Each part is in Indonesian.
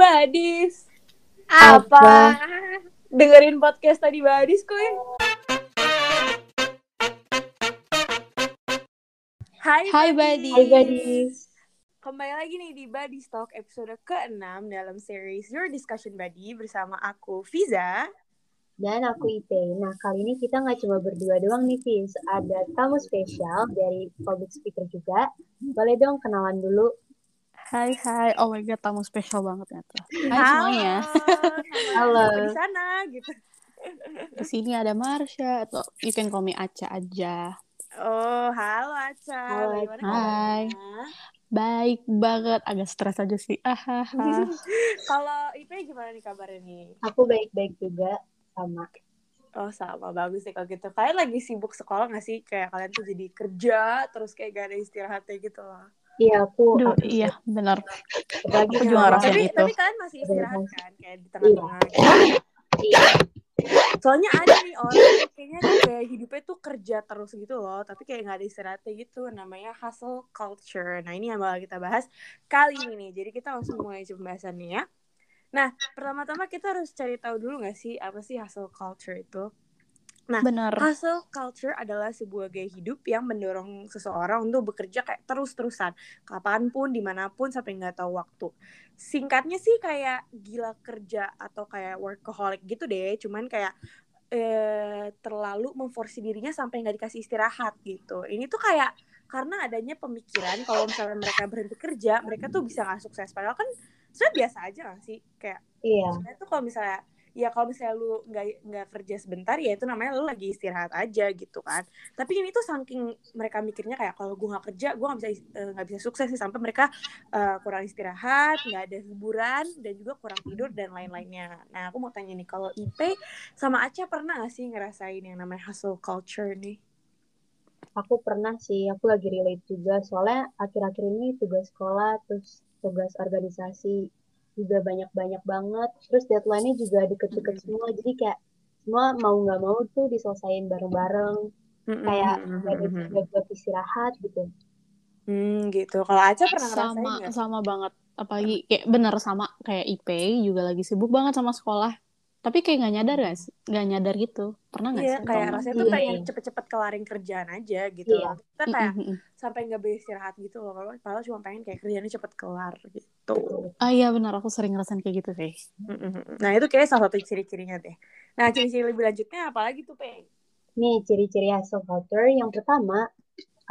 Badis. Apa? Dengerin podcast tadi Badis kuy. Hai, Hai, Badis. Hai gadis. Kembali lagi nih di Buddy Talk episode ke-6 dalam series Your Discussion Buddy bersama aku Fiza. Dan aku Ipe. Nah, kali ini kita nggak cuma berdua doang nih, Fis. Ada tamu spesial dari public speaker juga. Boleh dong kenalan dulu. Hai hai, oh my god tamu spesial banget ternyata. Hai Halo. semuanya. Halo. Di sana gitu. Di sini ada Marsha atau you can call me Aca aja. Oh, halo Aca. Halo, Bagaimana. Hai. kabarnya? Baik banget, agak stres aja sih. Ahaha. Kalau Ipe gimana nih kabarnya nih? Aku baik-baik juga sama. Oh sama bagus sih kalau gitu. Kalian lagi sibuk sekolah gak sih? Kayak kalian tuh jadi kerja terus kayak gak ada istirahatnya gitu loh. Iya, aku. Duh, aku iya benar. Aku juga ngerasain Tapi itu. tapi kalian masih istirahat kan? Kayak di tengah-tengah. gitu. Iya. Soalnya ada nih orang kayaknya kayak hidupnya tuh kerja terus gitu loh, tapi kayak nggak ada istirahatnya gitu. Namanya hustle culture. Nah ini yang bakal kita bahas kali ini nih. Jadi kita langsung mulai pembahasannya ya. Nah pertama-tama kita harus cari tahu dulu nggak sih apa sih hustle culture itu? Nah, Benar. Hustle culture adalah sebuah gaya hidup yang mendorong seseorang untuk bekerja kayak terus-terusan, kapan pun, di mana pun, sampai nggak tahu waktu. Singkatnya sih kayak gila kerja atau kayak workaholic gitu deh, cuman kayak eh, terlalu memforsi dirinya sampai nggak dikasih istirahat gitu. Ini tuh kayak karena adanya pemikiran kalau misalnya mereka berhenti kerja, mereka tuh bisa nggak sukses. Padahal kan sebenarnya biasa aja nggak sih? Kayak Iya. sebenarnya tuh kalau misalnya ya kalau misalnya lu nggak nggak kerja sebentar ya itu namanya lu lagi istirahat aja gitu kan. Tapi ini tuh saking mereka mikirnya kayak kalau gue nggak kerja gue nggak bisa eh, nggak bisa sukses sih. Sampai mereka eh, kurang istirahat nggak ada hiburan dan juga kurang tidur dan lain-lainnya. Nah aku mau tanya nih kalau Ipe sama Aca pernah gak sih ngerasain yang namanya hustle culture nih? Aku pernah sih, aku lagi relate juga. Soalnya akhir-akhir ini tugas sekolah, terus tugas organisasi juga banyak-banyak banget. Terus deadline-nya juga deket-deket Mm-mm. semua. Jadi kayak semua mau nggak mau tuh diselesain bareng-bareng. Kayak nggak ada nggak buat istirahat gitu. hmm gitu kalau Aca pernah ngerasain Sama sama banget. Apalagi kayak bener sama kayak IP juga lagi sibuk banget sama sekolah. Tapi kayak nggak nyadar gak sih? Nggak nyadar gitu. Pernah nggak Iya, sih? kayak rasanya Iya, tuh pengen iya. cepet-cepet kelarin kerjaan aja gitu Iya. loh. Kita kayak Mm-mm-mm. sampai nggak beristirahat gitu loh. Kalau padahal cuma pengen kayak kerjanya cepet kelar gitu. Ah iya benar, aku sering ngerasain kayak gitu sih. Nah itu kayak salah satu ciri-cirinya deh. Nah ciri-ciri lebih lanjutnya apalagi tuh Peng? Nih ciri-ciri hustle culture. Yang pertama,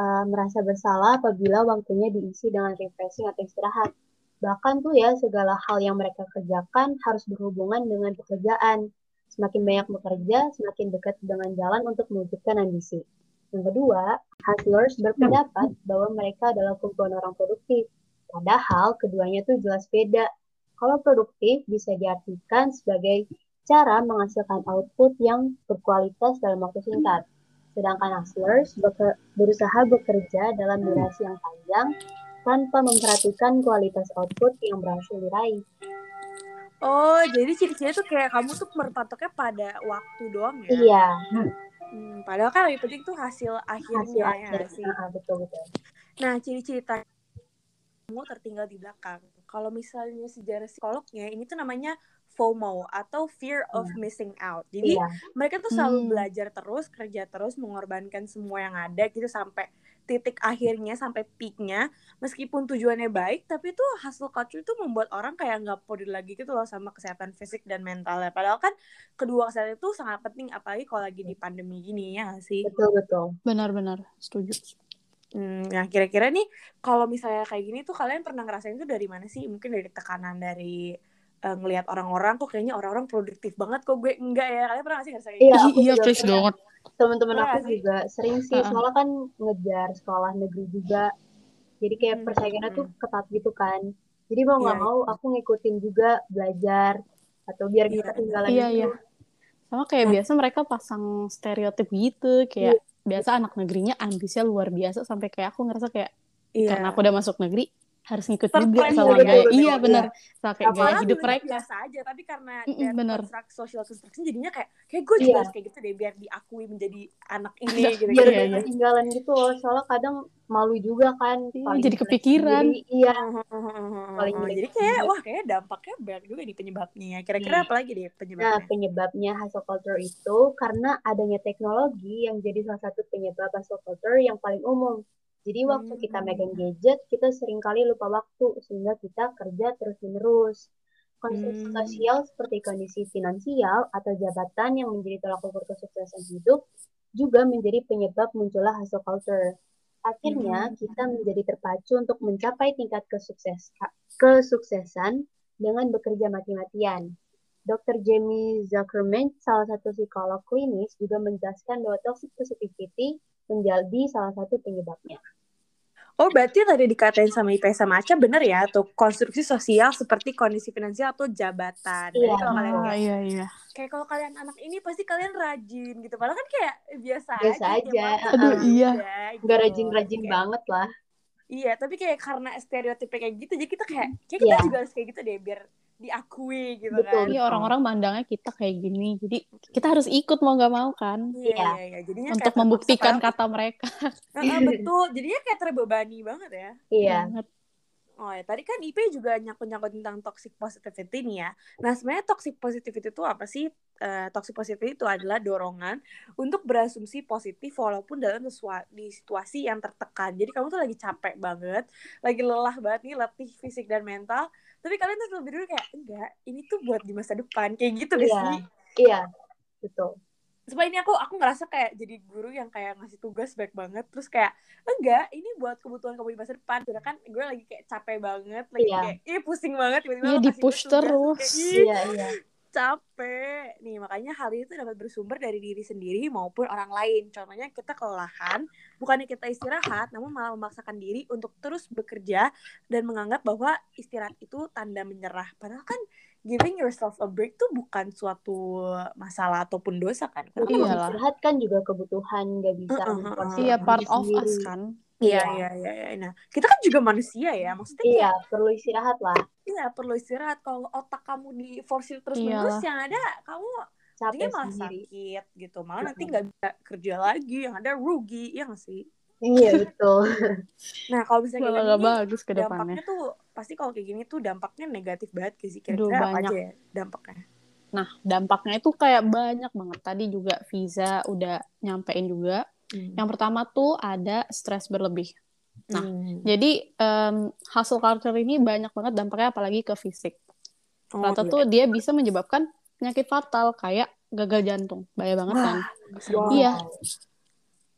eh, merasa bersalah apabila waktunya diisi dengan refreshing atau istirahat. Bahkan tuh ya segala hal yang mereka kerjakan harus berhubungan dengan pekerjaan. Semakin banyak bekerja, semakin dekat dengan jalan untuk mewujudkan ambisi. Yang kedua, hustlers berpendapat bahwa mereka adalah kumpulan orang produktif. Padahal keduanya tuh jelas beda. Kalau produktif bisa diartikan sebagai cara menghasilkan output yang berkualitas dalam waktu singkat. Sedangkan hustlers berusaha bekerja dalam durasi yang panjang tanpa memperhatikan kualitas output yang berhasil diraih. Oh jadi ciri-cirinya tuh kayak kamu tuh berpatoknya pada waktu doang ya? Iya, Hmm, padahal kan lebih penting tuh hasil hasil akhirnya ya akhir. sih. Ah, betul betul. Nah ciri-ciri kamu tertinggal di belakang. Kalau misalnya sejarah psikolognya ini tuh namanya FOMO atau fear of missing out. Jadi Iya, mereka tuh selalu Hmm. belajar terus, kerja terus, mengorbankan semua yang ada gitu sampai titik akhirnya, sampai peaknya. Meskipun tujuannya baik, tapi tuh hustle culture itu membuat orang kayak nggak peduli lagi gitu loh sama kesehatan fisik dan mentalnya. Padahal kan kedua kesehatan itu sangat penting, apalagi kalau lagi di pandemi gini ya nggak sih. betul betul. Benar-benar setuju. Hmm, nah kira-kira nih kalau misalnya kayak gini tuh kalian pernah ngerasain tuh dari mana sih? Mungkin dari tekanan dari eh, ngelihat orang-orang kok kayaknya orang-orang produktif banget kok gue enggak ya. Kalian pernah gak sih ngerasain Iya, gitu? iya please banget. Teman-teman Pernah aku juga sering sih, soalnya kan ngejar sekolah negeri juga. Jadi kayak Hmm, persaingannya hmm, tuh ketat gitu kan. Jadi mau nggak Iya, mau aku ngikutin juga belajar atau biar iya. kita ketinggalan Iya gitu. iya. Sama kayak Nah, biasa mereka pasang stereotip gitu, Iya, kayak biasa anak negerinya ambisnya luar biasa sampai kayak aku ngerasa kayak iya. karena aku udah masuk negeri harus ngikut juga Tertren sama betul ya. gaya. betul. Iya Iya, benar. Sa kayak gaya hidup mereka. biasa aja tapi karena dari bener. social construction jadinya kayak kayak gue juga Iya. kayak gitu deh biar diakui menjadi anak ini Iya, gitu biar Iya, iya. ketinggalan gitu loh soalnya kadang malu juga kan Iya, paling jadi kepikiran. sendiri. iya paling Oh, jadi kayak wah kayak dampaknya banyak juga nih penyebabnya. Kira-kira Hmm. apa lagi deh Nah, penyebabnya? penyebabnya hustle culture itu karena adanya teknologi yang jadi salah satu penyebab hustle culture yang paling umum. Jadi waktu kita Hmm. megang gadget, kita sering kali lupa waktu sehingga kita kerja terus-menerus. Konstruksi Hmm. sosial seperti kondisi finansial atau jabatan yang menjadi tolak ukur kesuksesan hidup juga menjadi penyebab munculnya hustle culture. Akhirnya Hmm. kita menjadi terpacu untuk mencapai tingkat kesukses kesuksesan dengan bekerja mati-matian. Dr. Jamie Zuckerman, salah satu psikolog klinis, juga menjelaskan bahwa toxic positivity menjadi salah satu penyebabnya. Oh, berarti tadi dikatain sama IP sama Aca bener ya tuh konstruksi sosial seperti kondisi finansial atau jabatan. Iya. kalau kalian Ah, kayak iya iya. kayak kalau kalian anak ini pasti kalian rajin gitu. Padahal kan kayak biasa, Biasa aja. aja, Aduh, iya. gitu. Nggak rajin-rajin Kayak- banget lah. Iya, tapi kayak karena stereotipnya kayak gitu, jadi kita kayak kayak kita Iya. juga harus kayak gitu deh biar diakui gitu Betul. kan. Iya orang-orang mandangnya kita kayak gini, jadi kita harus ikut mau nggak mau kan Iya, Iya. iya, iya. Jadinya untuk membuktikan padahal- kata mereka. Heeh, betul. Jadinya kayak terbebani banget ya. Iya. Banget. Oh ya, tadi kan IP juga nyangkut-nyangkut tentang toxic positivity nih ya. Nah, sebenarnya toxic positivity itu apa sih? Eh, toxic positivity itu adalah dorongan untuk berasumsi positif walaupun dalam sesua- di situasi yang tertekan. Jadi kamu tuh lagi capek banget, lagi lelah banget nih, letih fisik dan mental. Tapi kalian tuh lebih dulu kayak, enggak, ini tuh buat di masa depan. Kayak gitu gak Iya. sih? Iya. Betul. Supaya ini aku aku ngerasa kayak jadi guru yang kayak ngasih tugas baik banget. Terus kayak, enggak, ini buat kebutuhan kamu di masa depan. Sedangkan gue lagi kayak capek banget, lagi Iya. kayak, ih pusing banget. Tiba-tiba Iya, gue di-push tugas, terus. Iya, iya. Capek. Nih, makanya hal itu dapat bersumber dari diri sendiri maupun orang lain. Contohnya kita kelelahan, bukannya kita istirahat, namun malah memaksakan diri untuk terus bekerja dan menganggap bahwa istirahat itu tanda menyerah. Padahal kan giving yourself a break tuh bukan suatu masalah ataupun dosa kan. Karena. Iyalah. Istirahat kan juga kebutuhan, nggak bisa heeh, mengkonsumsi Iya Iya, part of sendiri. us kan. Iya, Iya. iya, iya, iya. Nah, kita kan juga manusia ya. Maksudnya kayak, Iya, perlu istirahat lah. iya perlu istirahat. Kalau otak kamu di forsir terus Iyalah. menerus, yang ada kamu Capek jadinya malah sendiri. sakit gitu. Malah nanti nggak bisa kerja lagi. Yang ada rugi, ya nggak sih? Iya, betul. Nah, kalau misalnya Malah kayak gini, bagus ke depannya. dampaknya tuh pasti kalau kayak gini tuh dampaknya negatif banget ke sih. Kira-kira apa banyak. aja ya dampaknya? Nah, dampaknya itu kayak banyak banget. Tadi juga Visa udah nyampein juga. Yang pertama tuh ada stres berlebih. Nah, Hmm. Jadi em, hustle culture ini banyak banget dampaknya apalagi ke fisik. Oh, Ternyata iya. tuh dia bisa menyebabkan penyakit fatal kayak gagal jantung. Bahaya banget kan? Wow. Iya.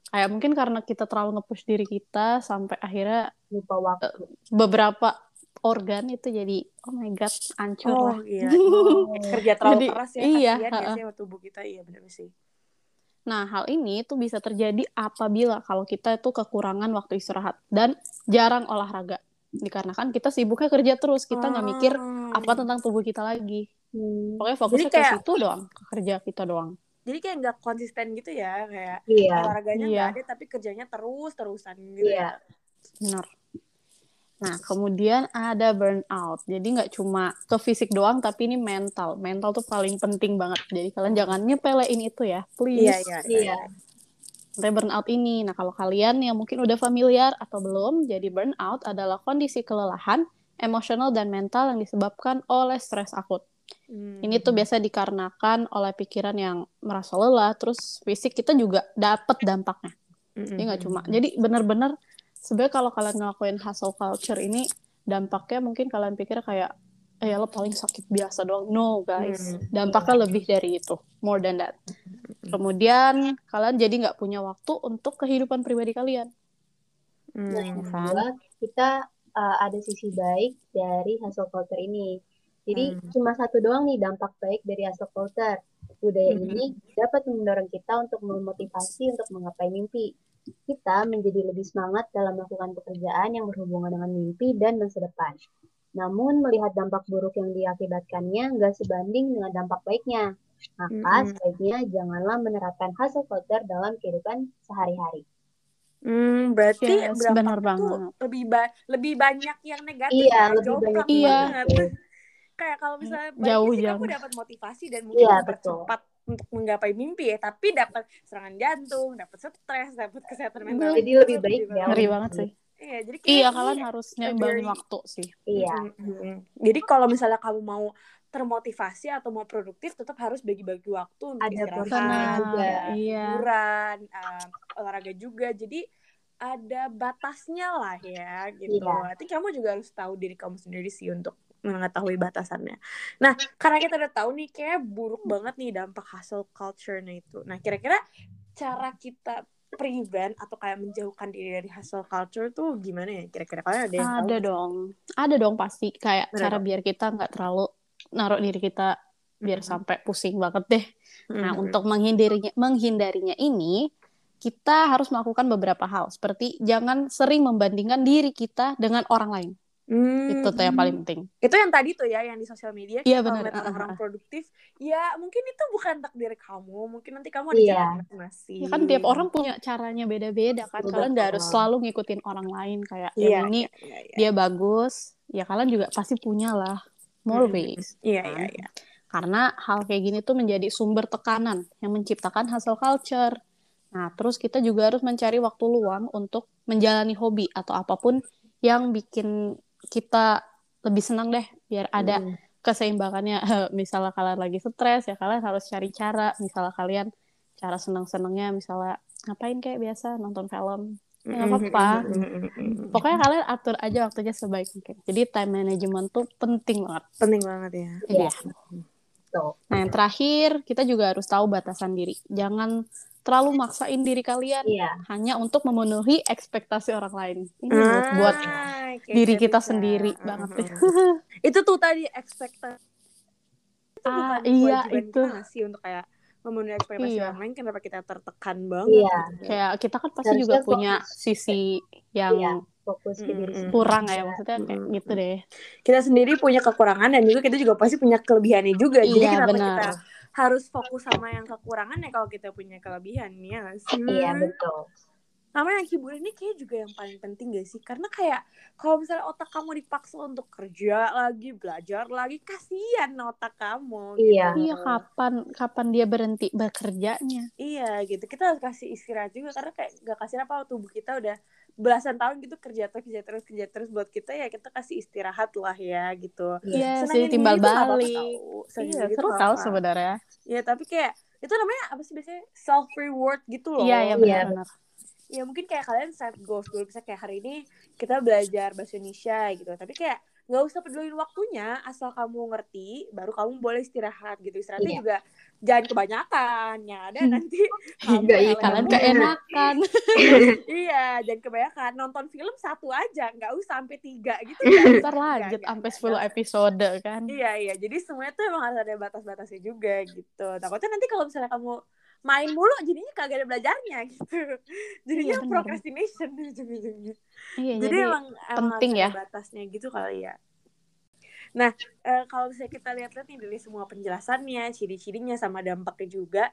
Kayak mungkin karena kita terlalu nge-push diri kita sampai akhirnya Lupa waktu. beberapa organ itu jadi oh my god hancur Oh lah. iya. Oh, kerja terlalu Jadi, keras ya. iya, Kasihan ya heeh. sih tubuh kita. Iya benar sih. Nah, hal ini tuh bisa terjadi apabila kalau kita itu kekurangan waktu istirahat dan jarang olahraga. Dikarenakan kita sibuknya kerja terus, kita nggak mikir Oh. apa tentang tubuh kita lagi. Hmm. Pokoknya fokusnya Jadi kayak- ke situ doang, ke kerja kita doang. Jadi kayak nggak konsisten gitu ya. Kayak Iya. olahraganya nggak ada tapi kerjanya terus-terusan gitu Iya. ya. Benar. Nah, kemudian ada burnout. Jadi nggak cuma ke fisik doang, tapi ini mental. Mental tuh paling penting banget. Jadi kalian jangan nyepelein itu ya, please. Iya, iya, Iya. Sampai burnout ini. Nah, kalau kalian yang mungkin udah familiar atau belum, jadi burnout adalah kondisi kelelahan emosional dan mental yang disebabkan oleh stres akut. Hmm. Ini tuh biasa dikarenakan oleh pikiran yang merasa lelah, terus fisik kita juga dapat dampaknya. Mm-mm. Jadi nggak cuma. Jadi benar-benar sebenarnya kalau kalian ngelakuin hustle culture ini dampaknya mungkin kalian pikir kayak eh ya lo paling sakit biasa doang. No guys, Hmm. dampaknya lebih dari itu, more than that. Kemudian kalian jadi nggak punya waktu untuk kehidupan pribadi kalian. Hmm. Nah, yang kedua, kita uh, ada sisi baik dari hustle culture ini. Jadi Hmm. cuma satu doang nih dampak baik dari hustle culture. Budaya Hmm. ini dapat mendorong kita untuk memotivasi untuk menggapai mimpi. Kita menjadi lebih semangat dalam melakukan pekerjaan yang berhubungan dengan mimpi dan masa depan. Namun melihat dampak buruk yang diakibatkannya nggak sebanding dengan dampak baiknya. Maka Mm-mm. sebaiknya janganlah menerapkan hustle culture dalam kehidupan sehari-hari. Hmm, berarti Yes, dampaknya benar banget. lebih ba- lebih banyak yang negatif Iya, ya, lebih banyak Iya. banget. kayak kalau misalnya Jauh sih kamu dapat motivasi dan mungkin Iya, mempercepat untuk menggapai mimpi ya tapi dapat serangan jantung dapat stres dapat kesehatan mental Jadi lebih baik jauh. Ngeri banget sih. iya jadi Iya, kalian harus very- waktu sih. Iya. Mm-mm. Jadi kalau misalnya kamu mau termotivasi atau mau produktif tetap harus bagi-bagi waktu untuk Ada istirahat, juga. ya, Iya. hiburan, um, olahraga juga. Jadi ada batasnya lah ya gitu. Iya. Nanti kamu juga harus tahu diri kamu sendiri sih untuk mengetahui batasannya. Nah, karena kita udah tahu nih kayak buruk banget nih dampak hustle culture-nya itu. Nah, kira-kira cara kita prevent atau kayak menjauhkan diri dari hustle culture tuh gimana ya? Kira-kira kalian ada yang tahu? Ada dong. Ada dong pasti kayak Ada cara dong. biar kita nggak terlalu naruh diri kita biar Mhm. sampai pusing banget deh. Nah, Mhm. untuk menghindarinya menghindarinya ini kita harus melakukan beberapa hal seperti jangan sering membandingkan diri kita dengan orang lain. Hmm. Itu tuh yang paling penting. itu yang tadi tuh ya yang di sosial media Iya, benar. ah. produktif ya mungkin itu bukan takdir kamu mungkin nanti kamu ada Iya. jalan masing-masing Ya kan tiap orang punya caranya beda-beda kan. Betul. Kalian nggak harus selalu ngikutin orang lain kayak Iya, yang ini iya, iya. dia bagus, ya kalian juga pasti punya lah more Mm-mm. ways. iya kan? iya iya Karena hal kayak gini tuh menjadi sumber tekanan yang menciptakan hustle culture. Nah, terus kita juga harus mencari waktu luang untuk menjalani hobi atau apa pun yang bikin kita lebih senang deh, biar ada Mm. keseimbangannya. Misalnya kalian lagi stres, ya kalian harus cari cara. Misalnya kalian cara senang-senangnya, misalnya ngapain kayak biasa, nonton film. Ya, nggak apa-apa. Mm-mm. Pokoknya kalian atur aja waktunya sebaik mungkin. Jadi time management tuh penting banget. penting banget ya Iya. Tuh. Nah, yang terakhir, kita juga harus tahu batasan diri. Jangan terlalu maksain diri kalian Iya. hanya untuk memenuhi ekspektasi orang lain. Ini buat, buat Ah, oke, diri kita bisa. sendiri Mm-mm. banget deh. itu tuh tadi ekspektasi itu Ah, iya, itu. sih untuk kayak memenuhi ekspektasi Iya. orang lain kenapa kita tertekan banget Iya. gitu. Kayak kita kan pasti Harusnya juga punya fokus. sisi yang Iya. Fokus ke diri sendiri. kurang ya, juga. maksudnya kayak Mm-mm. gitu deh. kita sendiri punya kekurangan dan juga kita juga pasti punya kelebihannya juga jadi Iya, kenapa benar. kita harus fokus sama yang kekurangan ya kalau kita punya kelebihan ya sih Iya, betul. Sama yang hiburan ini kayak juga yang paling penting gak sih karena kayak kalau misalnya otak kamu dipaksa untuk kerja lagi belajar lagi kasihan otak kamu Iya. gitu. Iya, kapan kapan dia berhenti bekerjanya? iya gitu kita harus kasih istirahat juga karena kayak gak kasih apa tubuh kita udah belasan tahun gitu kerja terus kerja terus kerja terus buat kita ya kita kasih istirahat lah ya gitu Iya, Senangin sih timbal balik. Iya, seru nggak tahu sebenarnya. Ya tapi kayak itu namanya apa sih biasanya self reward gitu loh. Iya, iya Iya. benar-benar. Ya mungkin kayak kalian set goals dulu bisa kayak hari ini kita belajar bahasa Indonesia gitu. Tapi kayak nggak usah pedulin waktunya asal kamu ngerti baru kamu boleh istirahat gitu. Istirahatnya Iya. juga jangan kebanyakan ya ada nanti kamu iya. Kalian keenakan. iya jangan kebanyakan nonton film satu aja nggak usah sampai tiga gitu Ntar lanjut sampai 10 episode kan. Iya iya, jadi semuanya tuh emang harus ada batas-batasnya juga gitu. Takutnya nanti kalau misalnya kamu main mulu, jadinya kagak ada belajarnya gitu. Jadinya Iya, procrastination ujung-ujungnya. Iya, Jadi, jadi, emang, emang penting ya. batasnya gitu kali ya. Nah, eh, kalau misalnya kita lihat-lihat nih dari semua penjelasannya, ciri-cirinya sama dampaknya juga,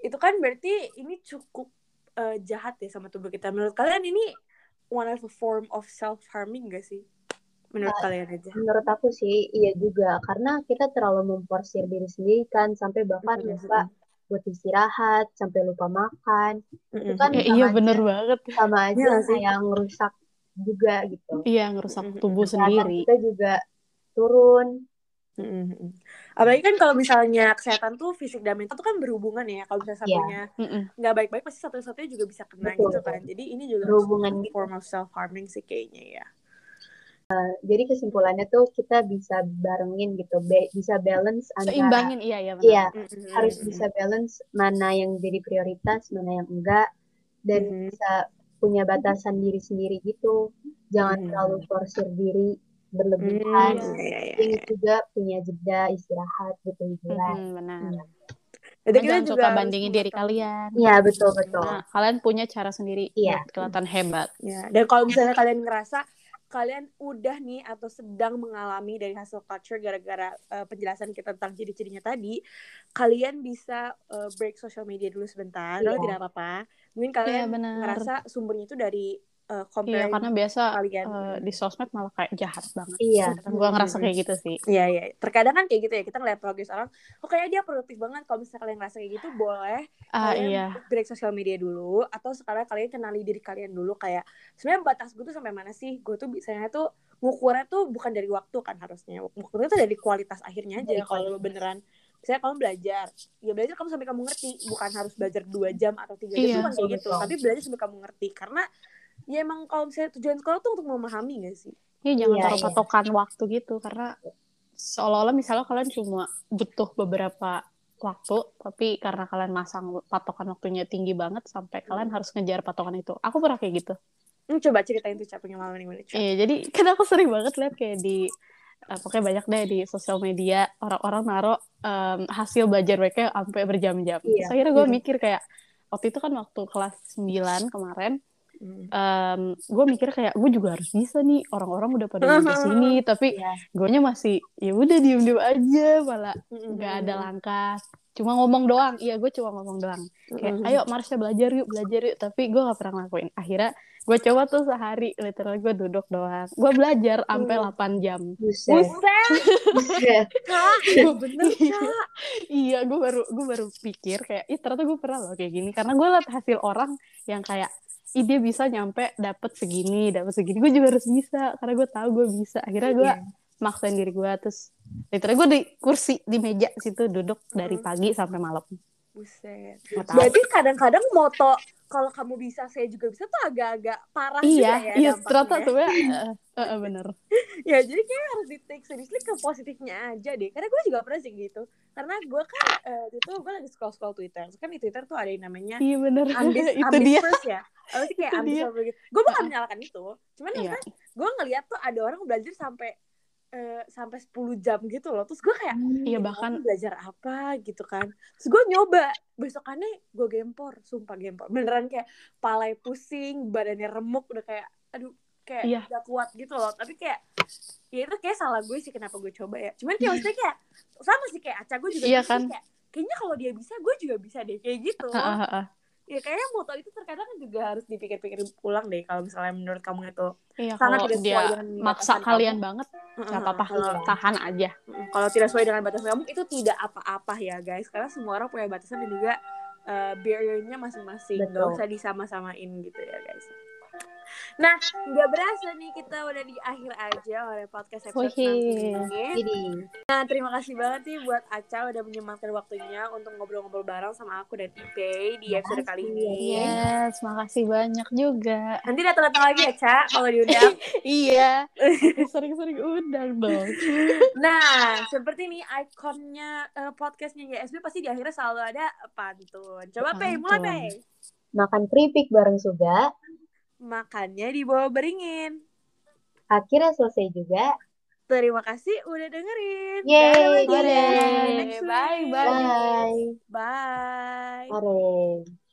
itu kan berarti ini cukup eh, jahat ya sama tubuh kita. Menurut kalian ini one of a form of self harming gak sih? Menurut kalian aja. Menurut aku sih iya juga karena kita terlalu memporsir diri sendiri kan sampai bahkan Mm-mm. lupa buat istirahat, sampai lupa makan. Itu Mm-mm. kan Ya, sama iya aja- bener banget. sama aja Iya nggak sih? kayak ngerusak juga gitu. Iya ngerusak Mm-mm. tubuh Kesehatan sendiri. kita juga turun. Mm-mm. Apalagi kan kalau misalnya kesehatan tuh fisik dan mental tuh kan berhubungan ya. Kalau misalnya Iya. satunya nggak baik-baik pasti satu-satunya juga bisa kena Betul, gitu betul. kan. Jadi ini juga Berhubungan gitu. form of self harming sih kayaknya ya. Jadi kesimpulannya tuh kita bisa barengin gitu, ba- bisa balance antara Seimbangin iya iya benar. Iya, Mm-mm. harus bisa balance mana yang jadi prioritas, mana yang enggak, dan Mhm. bisa punya batasan diri sendiri gitu. Jangan Mhm. terlalu forsir diri Mm, berlebihan. iya, iya, Ini juga punya jeda istirahat gitu hiburan. Mm-mm, benar. Iya. Jadi kita jangan juga suka bandingin diri kalian. Iya, betul betul. Nah, kalian punya cara sendiri Iya. kelihatan hebat. Ya, dan kalau misalnya kalian ngerasa kalian udah nih atau sedang mengalami dari hasil culture gara-gara uh, penjelasan kita tentang ciri-cirinya tadi, kalian bisa uh, break social media dulu sebentar, kalau Iya. tidak apa-apa. Mungkin kalian Iya, benar. ngerasa sumbernya itu dari uh, Iya, karena biasa kalian. eh, di sosmed malah kayak jahat banget. Iya. Gue ngerasa kayak gitu sih. Iya iya. Terkadang kan kayak gitu ya kita ngeliat progres orang, oh kayaknya dia produktif banget. Kalau misalnya kalian ngerasa kayak gitu, boleh Ah kalian iya. break sosial media dulu atau sekarang kalian kenali diri kalian dulu kayak sebenarnya batas gue tuh sampai mana sih? Gue tuh bisanya tuh ngukurnya tuh bukan dari waktu kan harusnya. Ngukurnya tuh dari kualitas akhirnya aja. Kalau lo beneran misalnya kamu belajar, ya belajar kamu sampai kamu ngerti, bukan harus belajar dua jam atau tiga jam, Iya, bukan kayak gitu. Tapi belajar sampai kamu ngerti karena ya emang kalau misalnya tujuan sekolah tuh untuk memahami gak sih? Iya, jangan Iya, taruh iya. patokan waktu gitu karena seolah-olah misalnya kalian cuma butuh beberapa waktu, tapi karena kalian masang patokan waktunya tinggi banget sampai kalian harus ngejar patokan itu. Aku pernah kayak gitu. Hmm, coba ceritain tuh Cap punya malam ini. Iya, jadi kan aku sering banget lihat kayak di eh, pokoknya banyak deh di sosial media orang-orang naruh em, hasil belajar mereka sampai berjam-jam. Iya. Terus akhirnya gue Hmm. mikir kayak waktu itu kan waktu kelas 9 kemarin Hmm. gue mikir kayak gue juga harus bisa nih orang-orang udah pada nyampe sini tapi Iya. gue masih ya udah diem-diem aja malah Hmm. nggak ada langkah cuma ngomong doang iya gue cuma ngomong doang kayak Hmm. ayo Marsha belajar yuk belajar yuk tapi gue gak pernah ngelakuin akhirnya gue coba tuh sehari literal gue duduk doang gue belajar sampai Hmm. 8 jam Buset. Buset, Buset. Kak. Bener, Kak. iya gue baru gue baru pikir kayak ih ternyata gue pernah loh kayak gini karena gue liat hasil orang yang kayak ih dia bisa nyampe dapet segini dapet segini gue juga harus bisa karena gue tahu gue bisa akhirnya gue Iya. maksain diri gue terus literally gue di kursi di meja situ duduk dari Hmm. pagi sampai malam Buset. Berarti kadang-kadang moto kalau kamu bisa saya juga bisa tuh agak-agak parah iya juga ya iya ternyata tuh ya eh, eh, bener Ya jadi kayak harus di take seriously ke positifnya aja deh. Karena gue juga pernah sih gitu. Karena gue kan eh, itu gue lagi scroll-scroll Twitter. Terus kan di Twitter tuh ada yang namanya iya bener ambis itu ambis dia first ya. Sih kayak Itu ambis dia. apa gitu. Gue bukan Heeh. menyalahkan itu. Cuman iya kan gue ngeliat tuh ada orang belajar sampai eh, sampai 10 jam gitu loh. Terus gue kayak iya "Ini bahkan belajar apa gitu kan terus gue nyoba besokannya gue gempor sumpah gempor beneran kayak palai pusing badannya remuk udah kayak aduh kayak Iya. gak kuat gitu loh tapi kayak ya itu kayak salah gue sih kenapa gue coba ya cuman kayak maksudnya kayak sama sih kayak Aca gue juga Iya gitu kan? kayak kayaknya kalau dia bisa gue juga bisa deh kayak gitu. Ya kayaknya moto itu terkadang juga harus dipikir-pikir ulang deh kalau misalnya menurut kamu itu iya sangat tidak sesuai dia dengan maksa kalian kamu. banget nggak apa-apa kalau tahan aja Kalau tidak sesuai dengan batasan kamu itu tidak apa-apa ya guys, karena semua orang punya batasan dan juga uh, barrier-nya masing-masing. Gak Betul. usah disama-samain gitu ya guys. Nah, nggak berasa nih kita udah di akhir aja oleh podcast episode. 6 ini. Jadi, Nah, terima kasih banget nih buat Aca udah menyempatkan waktunya untuk ngobrol-ngobrol bareng sama aku dan Ipe di episode kali ini. yes makasih banyak juga Nanti datang-datang lagi ya, Ca, kalau diundang. iya sering-sering undang dong Nah, seperti ini ikonnya eh, podcastnya YSB pasti di akhirnya selalu ada pantun. Coba Pe, mulai Pe. Makan keripik bareng Suga. Makannya di bawah beringin. Akhirnya selesai juga. Terima kasih udah dengerin. Yeay, week. Bye, bye. Bye. Bye. Are.